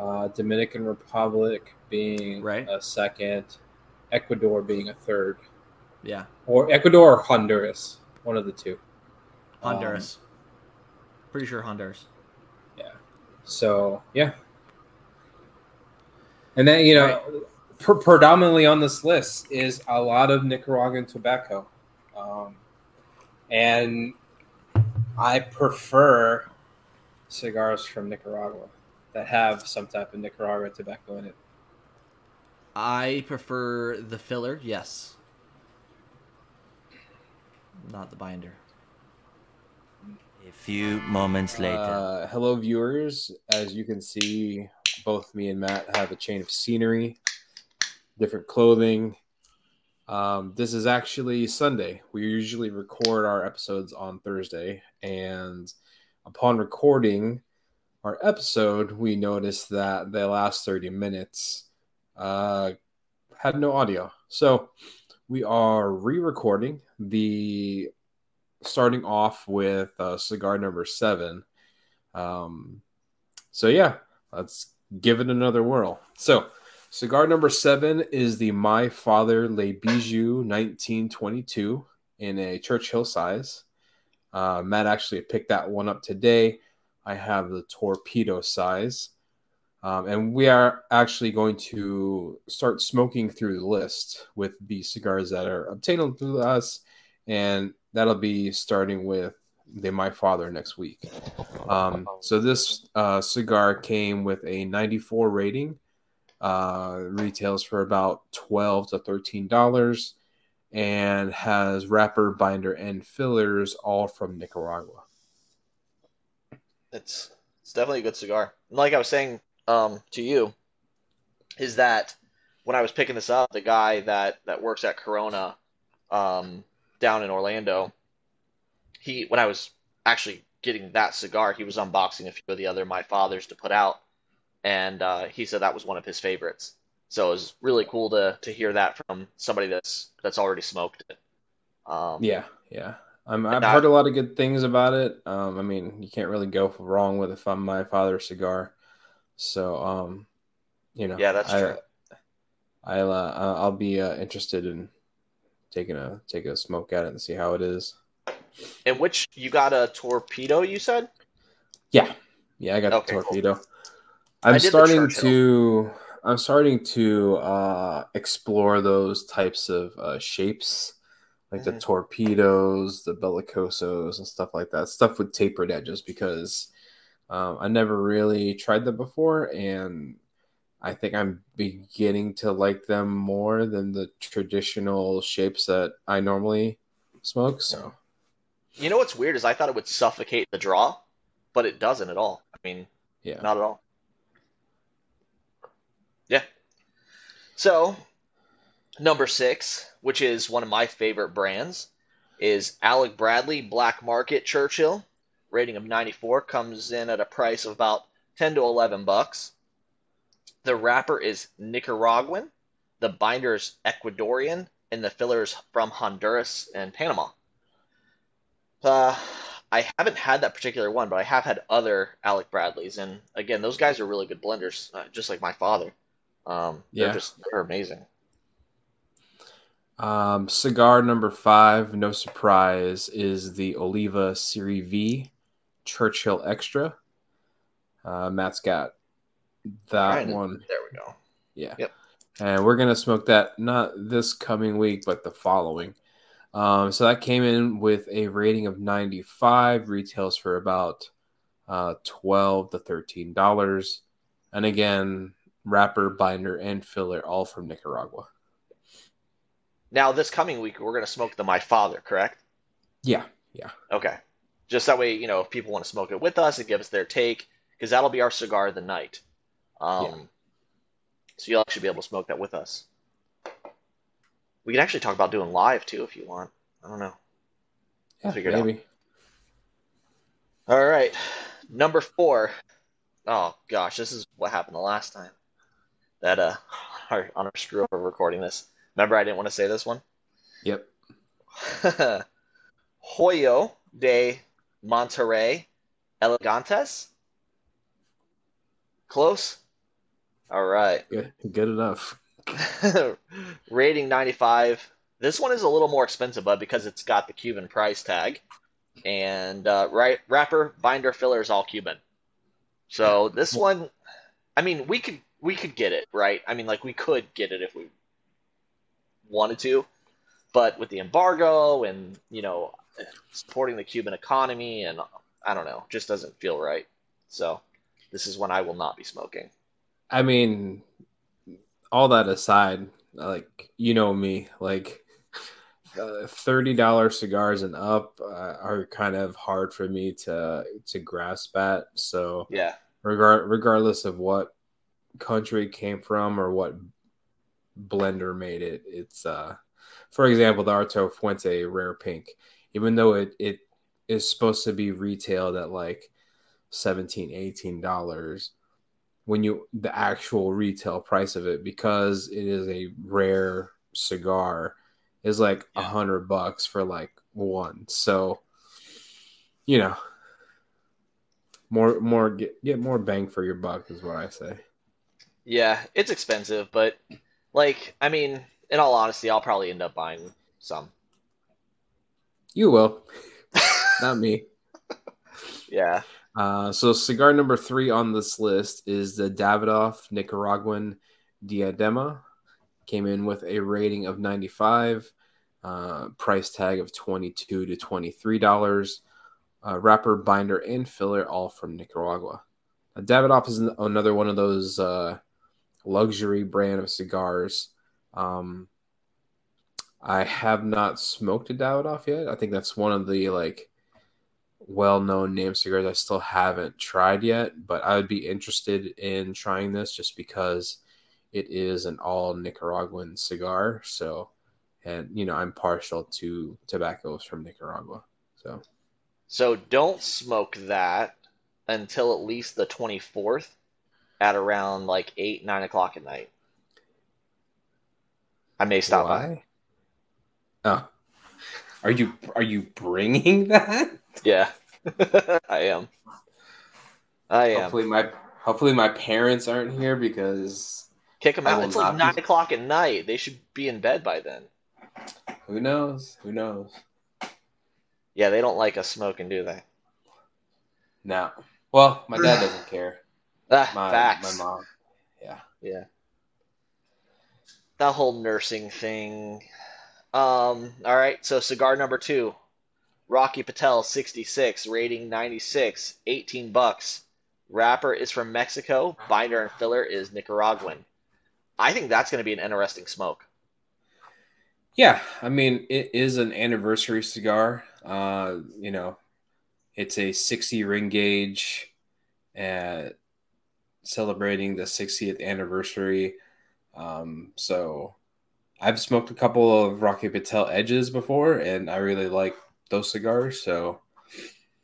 uh, Dominican Republic being Right. a second, Ecuador being a third, Yeah. or Ecuador or Honduras, one of the two. Honduras. Pretty sure Honduras. Yeah. So yeah, and then you know, pre- predominantly on this list is a lot of Nicaraguan tobacco, um, and I prefer cigars from Nicaragua that have some type of Nicaragua tobacco in it. I prefer the filler, yes. Not the binder. A few moments later. Uh, hello, viewers. As you can see, both me and Matt have a chain of scenery, different clothing. Um, this is actually Sunday. We usually record our episodes on Thursday, and upon recording our episode, we noticed that the last 30 minutes uh, had no audio. So we are re recording the starting off with uh, cigar number seven. Um, so yeah, let's give it another whirl. So cigar number seven is the My Father Le Bijou 1922 in a Churchill size. Uh, Matt actually picked that one up today. I have the torpedo size. Um, and we are actually going to start smoking through the list with the cigars that are obtainable to us and that'll be starting with the My Father next week. Um, so this uh, cigar came with a 94 rating, uh, retails for about 12 to 13 dollars, and has wrapper, binder, and fillers all from Nicaragua. It's it's definitely a good cigar. And like I was saying um, to you, is that when I was picking this up, the guy that that works at Corona um, down in Orlando, he when I was actually getting that cigar, he was unboxing a few of the other My Fathers to put out, and uh, he said that was one of his favorites. So it was really cool to to hear that from somebody that's that's already smoked it. Um, Yeah, yeah. I've heard a lot of good things about it. Um, I mean, you can't really go wrong with a I'm My Father cigar. So, um, you know, Yeah, that's I, true. I'll uh, I'll be uh, interested in taking a take a smoke at it and see how it is. And which you got a torpedo? You said. Yeah, yeah, I got Okay, the torpedo. I I'm starting to I'm starting to uh, explore those types of uh, shapes, like the Mhm. torpedoes, the bellicosos, and stuff like that. Stuff with tapered edges because um, I never really tried them before, and I think I'm beginning to like them more than the traditional shapes that I normally smoke. So You know what's weird is I thought it would suffocate the draw, but it doesn't at all. I mean, yeah, not at all. Yeah. So, number six, which is one of my favorite brands, is Alec Bradley Black Market Churchill. Rating of 94 comes in at a price of about 10 to 11 bucks. The wrapper is Nicaraguan, the binder is Ecuadorian, and the filler is from Honduras and Panama. Uh, I haven't had that particular one, but I have had other Alec Bradleys, and again, those guys are really good blenders, uh, just like my father. Um, they're Yeah. just they're amazing. Um, cigar number five, no surprise, is the Oliva Serie V Churchill Extra. Uh, Matt's got that to- one. There we go. Yeah. Yep. And we're gonna smoke that not this coming week, but the following. Um, so that came in with a rating of 95, retails for about uh, 12 to 13 dollars. And again, wrapper, binder, and filler all from Nicaragua. Now, this coming week, we're gonna smoke the My Father, correct? Yeah. Yeah. Okay. Just that way, you know, if people want to smoke it with us and give us their take, because that'll be our cigar of the night. Um, Yeah. So you'll actually be able to smoke that with us. We can actually talk about doing live too if you want. I don't know. Yeah, Figure it out. maybe. All right. Number four. Oh gosh, this is what happened the last time. That uh, our, on our screw up of recording this. Remember, I didn't want to say this one. Yep. Hoyo de Monterrey Elegantes. Close. All right. Good, good enough. Rating 95. This one is a little more expensive, but because it's got the Cuban price tag, and uh, right wrapper, binder, filler is all Cuban. So this one, I mean, we could we could get it right. I mean, like we could get it if we wanted to, but with the embargo and you know supporting the Cuban economy and I don't know, just doesn't feel right. So this is when I will not be smoking. I mean, all that aside, like you know me, like uh, thirty dollars cigars and up uh, are kind of hard for me to to grasp at. So Yeah. regard regardless of what country it came from or what blender made it, it's uh, for example, the Arto Fuente Rare Pink, even though it it is supposed to be retailed at like 17 18 dollars when you the actual retail price of it because it is a rare cigar is like a Yeah. hundred bucks for like one so you know more more get, get more bang for your buck is what i say Yeah, it's expensive, but like, I mean, in all honesty, I'll probably end up buying some. you will not me Yeah. Uh, so cigar number three on this list is the Davidoff Nicaraguan Diadema. Came in with a rating of 95, uh, price tag of 22 to 23 dollars. Uh, wrapper, binder, and filler all from Nicaragua. Davidoff is another one of those uh, luxury brand of cigars. Um, I have not smoked a Davidoff yet. I think that's one of the like well-known name cigars I still haven't tried yet, but I would be interested in trying this just because it is an all Nicaraguan cigar. So, and you know, I'm partial to tobaccos from Nicaragua. So, So don't smoke that until at least the 24th at around like 8, 9 o'clock at night. I may stop by. why? Oh, are you are you bringing that? Yeah. I am. I am. Hopefully my hopefully my parents aren't here because Kick them out. It's like 9 be- o'clock at night. They should be in bed by then. who knows? Who knows? Yeah, they don't like us smoking, do they? No. Well, my dad doesn't care. Ah, My facts. my mom. Yeah. Yeah. That whole nursing thing. Um, all right, so cigar number two, Rocky Patel 66, rating 96, 18 bucks. Wrapper is from Mexico. Binder and filler is Nicaraguan. I think that's going to be an interesting smoke. Yeah, I mean, it is an anniversary cigar. Uh, you know, it's a 60 ring gauge, uh, celebrating the 60th anniversary. Um, so I've smoked a couple of Rocky Patel edges before, and I really like those cigars. So,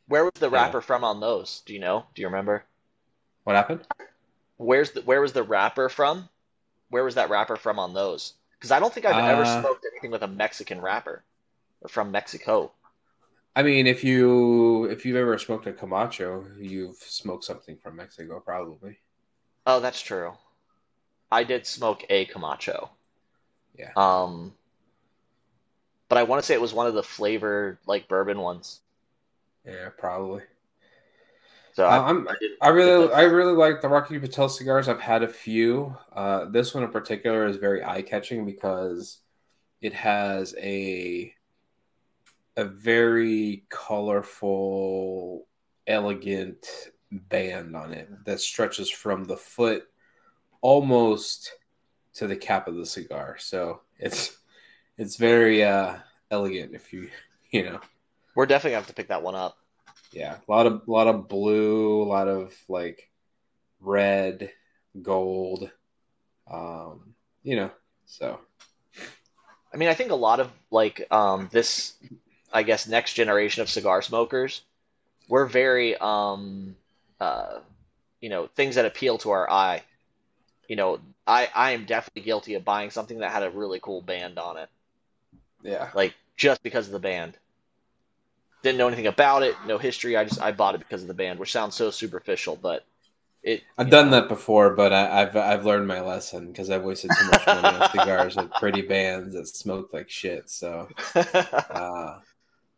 Where was the Yeah. wrapper from on those? Do you know? Do you remember? what happened? Where's the where was the wrapper from? Where was that wrapper from on those? Because I don't think I've ever Uh, smoked anything with a Mexican wrapper or from Mexico. I mean, if you if you've ever smoked a Camacho, you've smoked something from Mexico, probably. Oh, that's true. I did smoke a Camacho. Yeah. Um, but I want to say it was one of the flavored like bourbon ones. Yeah, probably. So Uh, I, I'm- I didn't. I really. I really like the Rocky Patel cigars. I've had a few. Uh, this one in particular is very eye catching because it has a a very colorful, elegant band on it that stretches from the foot almost to the cap of the cigar. So it's it's very uh, elegant. If you you know. We're definitely gonna have to pick that one up. Yeah, a lot of a lot of blue, a lot of like red, gold. Um, you know, so I mean, I think a lot of like um, this, I guess, next generation of cigar smokers, we're very, um, uh, you know, things that appeal to our eye. You know, I I am definitely guilty of buying something that had a really cool band on it, yeah. like just because of the band. Didn't know anything about it, no history. I just I bought it because of the band, which sounds so superficial, but it. I've done know, that before, but I, I've I've learned my lesson because I've wasted too much money on cigars with pretty bands that smoke like shit. So uh,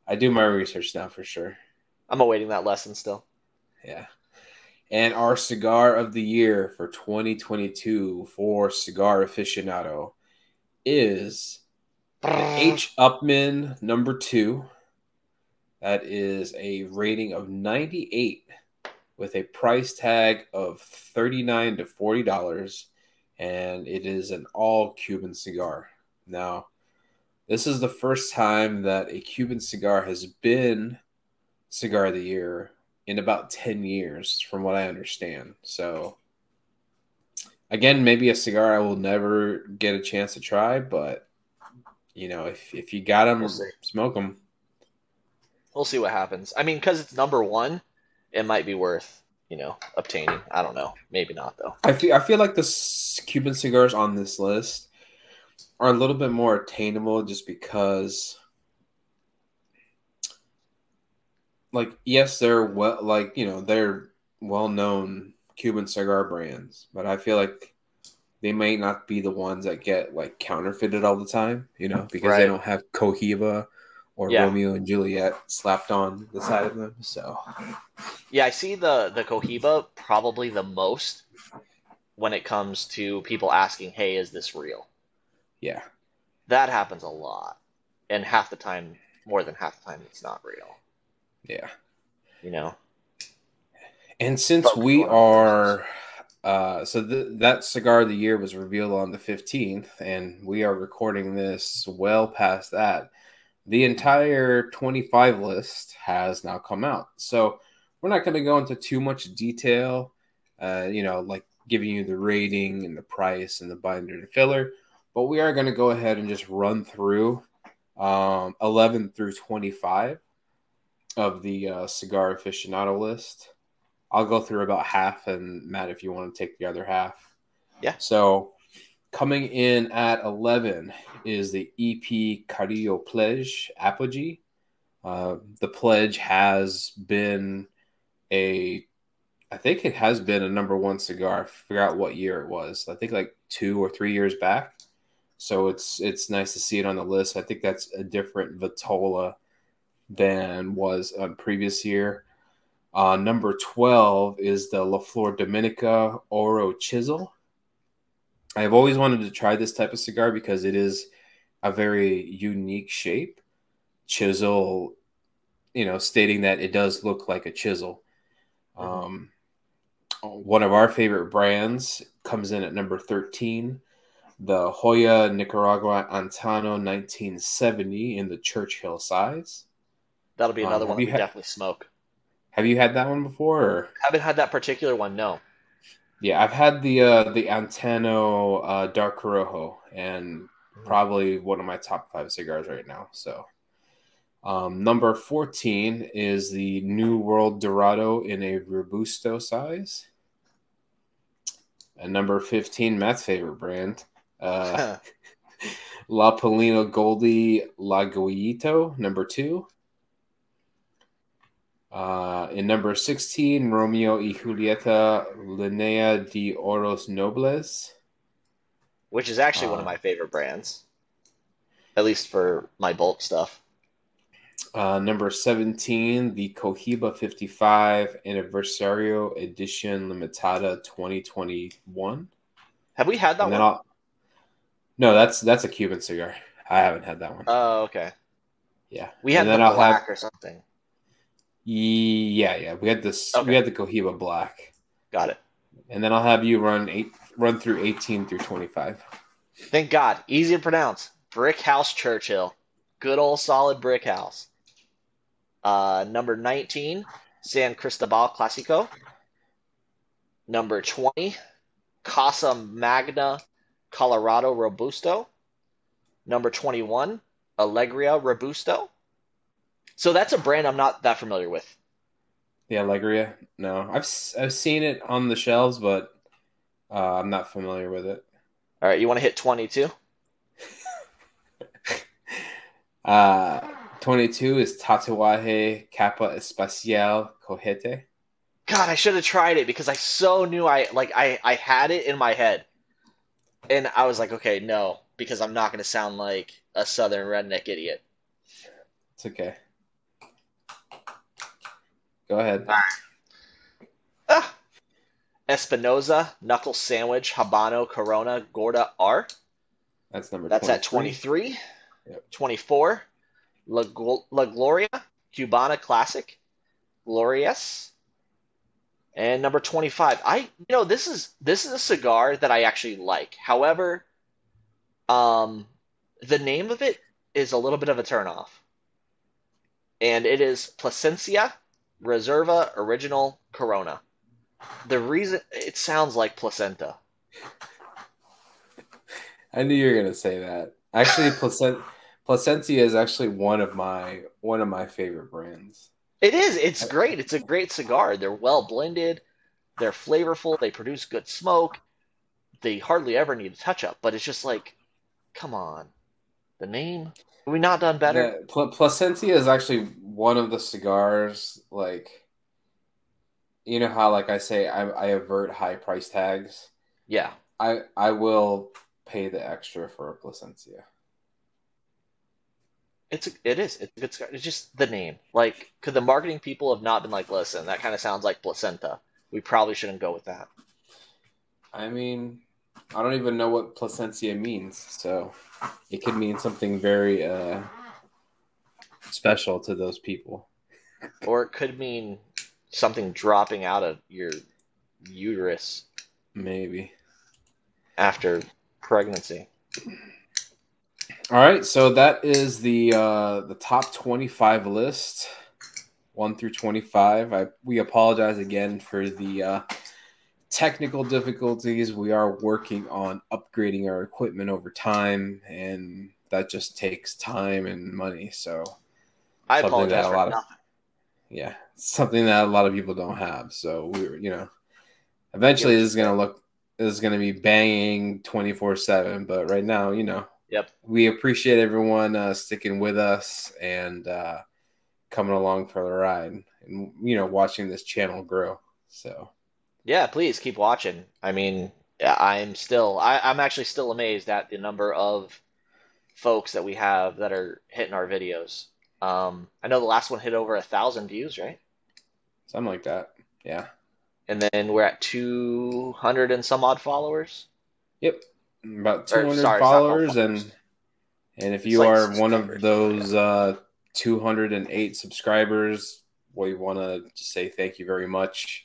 I do my research now for sure. I'm awaiting that lesson still. Yeah. And our cigar of the year for 2022 for Cigar Aficionado is the H. Upmann number two. That is a rating of 98 with a price tag of 39 to 40 dollars and it is an all Cuban cigar. Now, this is the first time that a Cuban cigar has been cigar of the year in about 10 years from what I understand. So again, maybe a cigar I will never get a chance to try, but you know, if if you got them, We'll smoke them. We'll see what happens. I mean, because it's number one, it might be worth you know obtaining. I don't know. Maybe not though. I feel I feel like the Cuban cigars on this list are a little bit more attainable just because like yes they're well like you know they're well known Cuban cigar brands but I feel like they may not be the ones that get like counterfeited all the time you know because Right. they don't have Cohiba or Yeah. Romeo and Juliet slapped on the side of them so Yeah, I see the the Cohiba probably the most when it comes to people asking, "Hey, is this real?" yeah That happens a lot, and half the time, more than half the time, it's not real. Yeah You know. And since we are, uh, so th- that cigar of the year was revealed on the 15th, and we are recording this well past that. The entire 25 list has now come out. So we're not going to go into too much detail, uh, you know, like giving you the rating and the price and the binder and filler, but we are going to go ahead and just run through um, 11 through 25 of the uh, cigar aficionado list. I'll go through about half, and Matt, if you want to take the other half. Yeah. So coming in at 11 is the EP Carrillo Pledge Apogee. Uh, the Pledge has been a, I think it has been a number one cigar. I forgot what year it was. I think like two or three years back. So it's it's nice to see it on the list. I think that's a different Vitola than was on previous year. Uh, number 12 is the La Flor Dominicana Oro Chisel. I've always wanted to try this type of cigar because it is a very unique shape. Chisel, you know, stating that it does look like a chisel. Um, one of our favorite brands comes in at number 13, the Hoya Nicaragua Antano 1970 in the Churchill size. That'll be Um, another have one you we had- definitely smoke. Have you had that one before? Or? Haven't had that particular one, no. Yeah, I've had the uh, the Antano uh, Dark Corojo, and probably one of my top five cigars right now. So, um, number fourteen is the New World Dorado in a Robusto size, and number fifteen, Matt's favorite brand, uh, La Palina Goldie Laguito, number two. Uh, in number 16, Romeo y Julieta Linea de Oros Nobles. Which is actually one of Uh, my favorite brands. At least for my bulk stuff. Uh, number 17, the Cohiba 55 Aniversario Edition Limitada 2021. Have we had that And one? I'll... No, that's that's a Cuban cigar. I haven't had that one. Oh, okay. yeah. We had and the black have or something. Yeah, yeah. We had this Okay. we had the Cohiba Black. Got it. And then I'll have you run eight run through 18 through 25. Thank God. Easy to pronounce. Brick House Churchill. Good old solid brick house. Uh, number 19, San Cristobal Classico. Number 20, Casa Magna Colorado Robusto. Number 21, Allegria Robusto. So that's a brand I'm not that familiar with. The Allegria? No, I've I've seen it on the shelves, but uh, I'm not familiar with it. All right, you want to hit 22? Uh, 22 is Tatuaje Capa Espacial Cojete. God, I should have tried it because I so knew I like I I had it in my head, and I was like, okay, no, because I'm not going to sound like a southern redneck idiot. It's okay. Go ahead. Ah! Espinosa Knuckle Sandwich Habano Corona Gorda R. That's number. That's at 23. 23. Yep. 24. La, La Gloria Cubana Classic Glorious. And number 25. I you know this is this is a cigar that I actually like. However, um the name of it is a little bit of a turnoff. And it is Plasencia Reserva Original Corona. The reason it sounds like placenta. I knew you were gonna say that. Actually, Placent- Plasencia is actually one of my one of my favorite brands. It is. It's great. It's a great cigar. They're well blended. They're flavorful. They produce good smoke. They hardly ever need a touch up, but it's just like, come on. The name? Have we not done better? The, Pl- Plasencia is actually one of the cigars like you know how like I say I, I avert high price tags. Yeah. I I will pay the extra for a Plasencia. It's a, it is. It's a good cigar. It's just the name. Like, could the marketing people have not been like, listen, that kind of sounds like placenta. We probably shouldn't go with that. I mean, I don't even know what Plasencia means, so it could mean something very uh, special to those people. Or it could mean something dropping out of your uterus Maybe. after pregnancy. All right, so that is the uh, the top twenty five list, one through twenty five. I we apologize again for the uh, technical difficulties. We are working on upgrading our equipment over time, and that just takes time and money. So I apologize that a for lot of- nothing. yeah, something that a lot of people don't have. So we're you know, eventually this is gonna look this is gonna be banging twenty four seven. But right now, you know, Yep. we appreciate everyone uh, sticking with us and uh, coming along for the ride, and you know, watching this channel grow. So Yeah, please keep watching. I mean, yeah, I'm still, I, I'm actually still amazed at the number of folks that we have that are hitting our videos. Um, I know the last one hit over a thousand views, right? something like that. Yeah. And then we're at 200 and some odd followers. Yep. About 200 sorry, it's not followers followers. and And if you Like are one of those uh, 208 subscribers, we want to say thank you very much.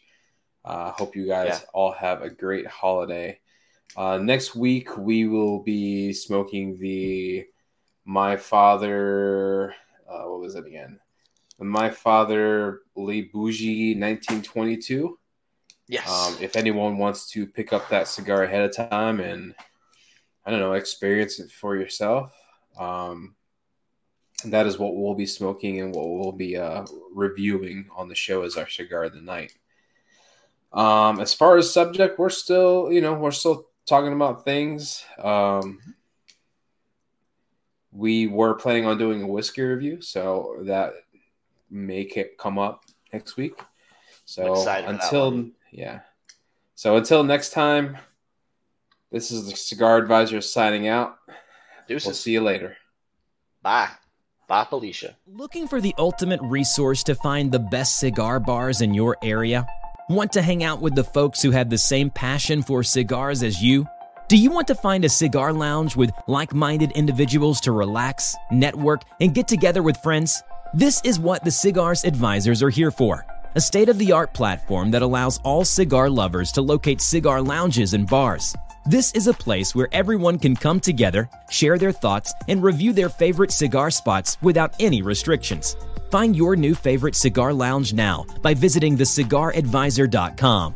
Uh, hope you guys Yeah. all have a great holiday. Uh, next week, we will be smoking the My Father, uh, what was it again? My Father Le Bijou 1922. Yes. Um, if anyone wants to pick up that cigar ahead of time and I don't know, experience it for yourself, um, that is what we'll be smoking and what we'll be uh, reviewing on the show as our cigar of the night. Um, as far as subject, we're still, you know, we're still talking about things. Um, we were planning on doing a whiskey review, so that may ca- come up next week. So excited for that until yeah, so until next time, this is the cigar advisor signing out. Deuces. We'll see you later. Bye. Bye, Felicia. Looking for the ultimate resource to find the best cigar bars in your area? Want to hang out with the folks who have the same passion for cigars as you? Do you want to find a cigar lounge with like minded individuals to relax, network, and get together with friends? This is what the Cigars Advisors are here for a state of the art platform that allows all cigar lovers to locate cigar lounges and bars. This is a place where everyone can come together, share their thoughts, and review their favorite cigar spots without any restrictions. Find your new favorite cigar lounge now by visiting thecigaradvisor.com.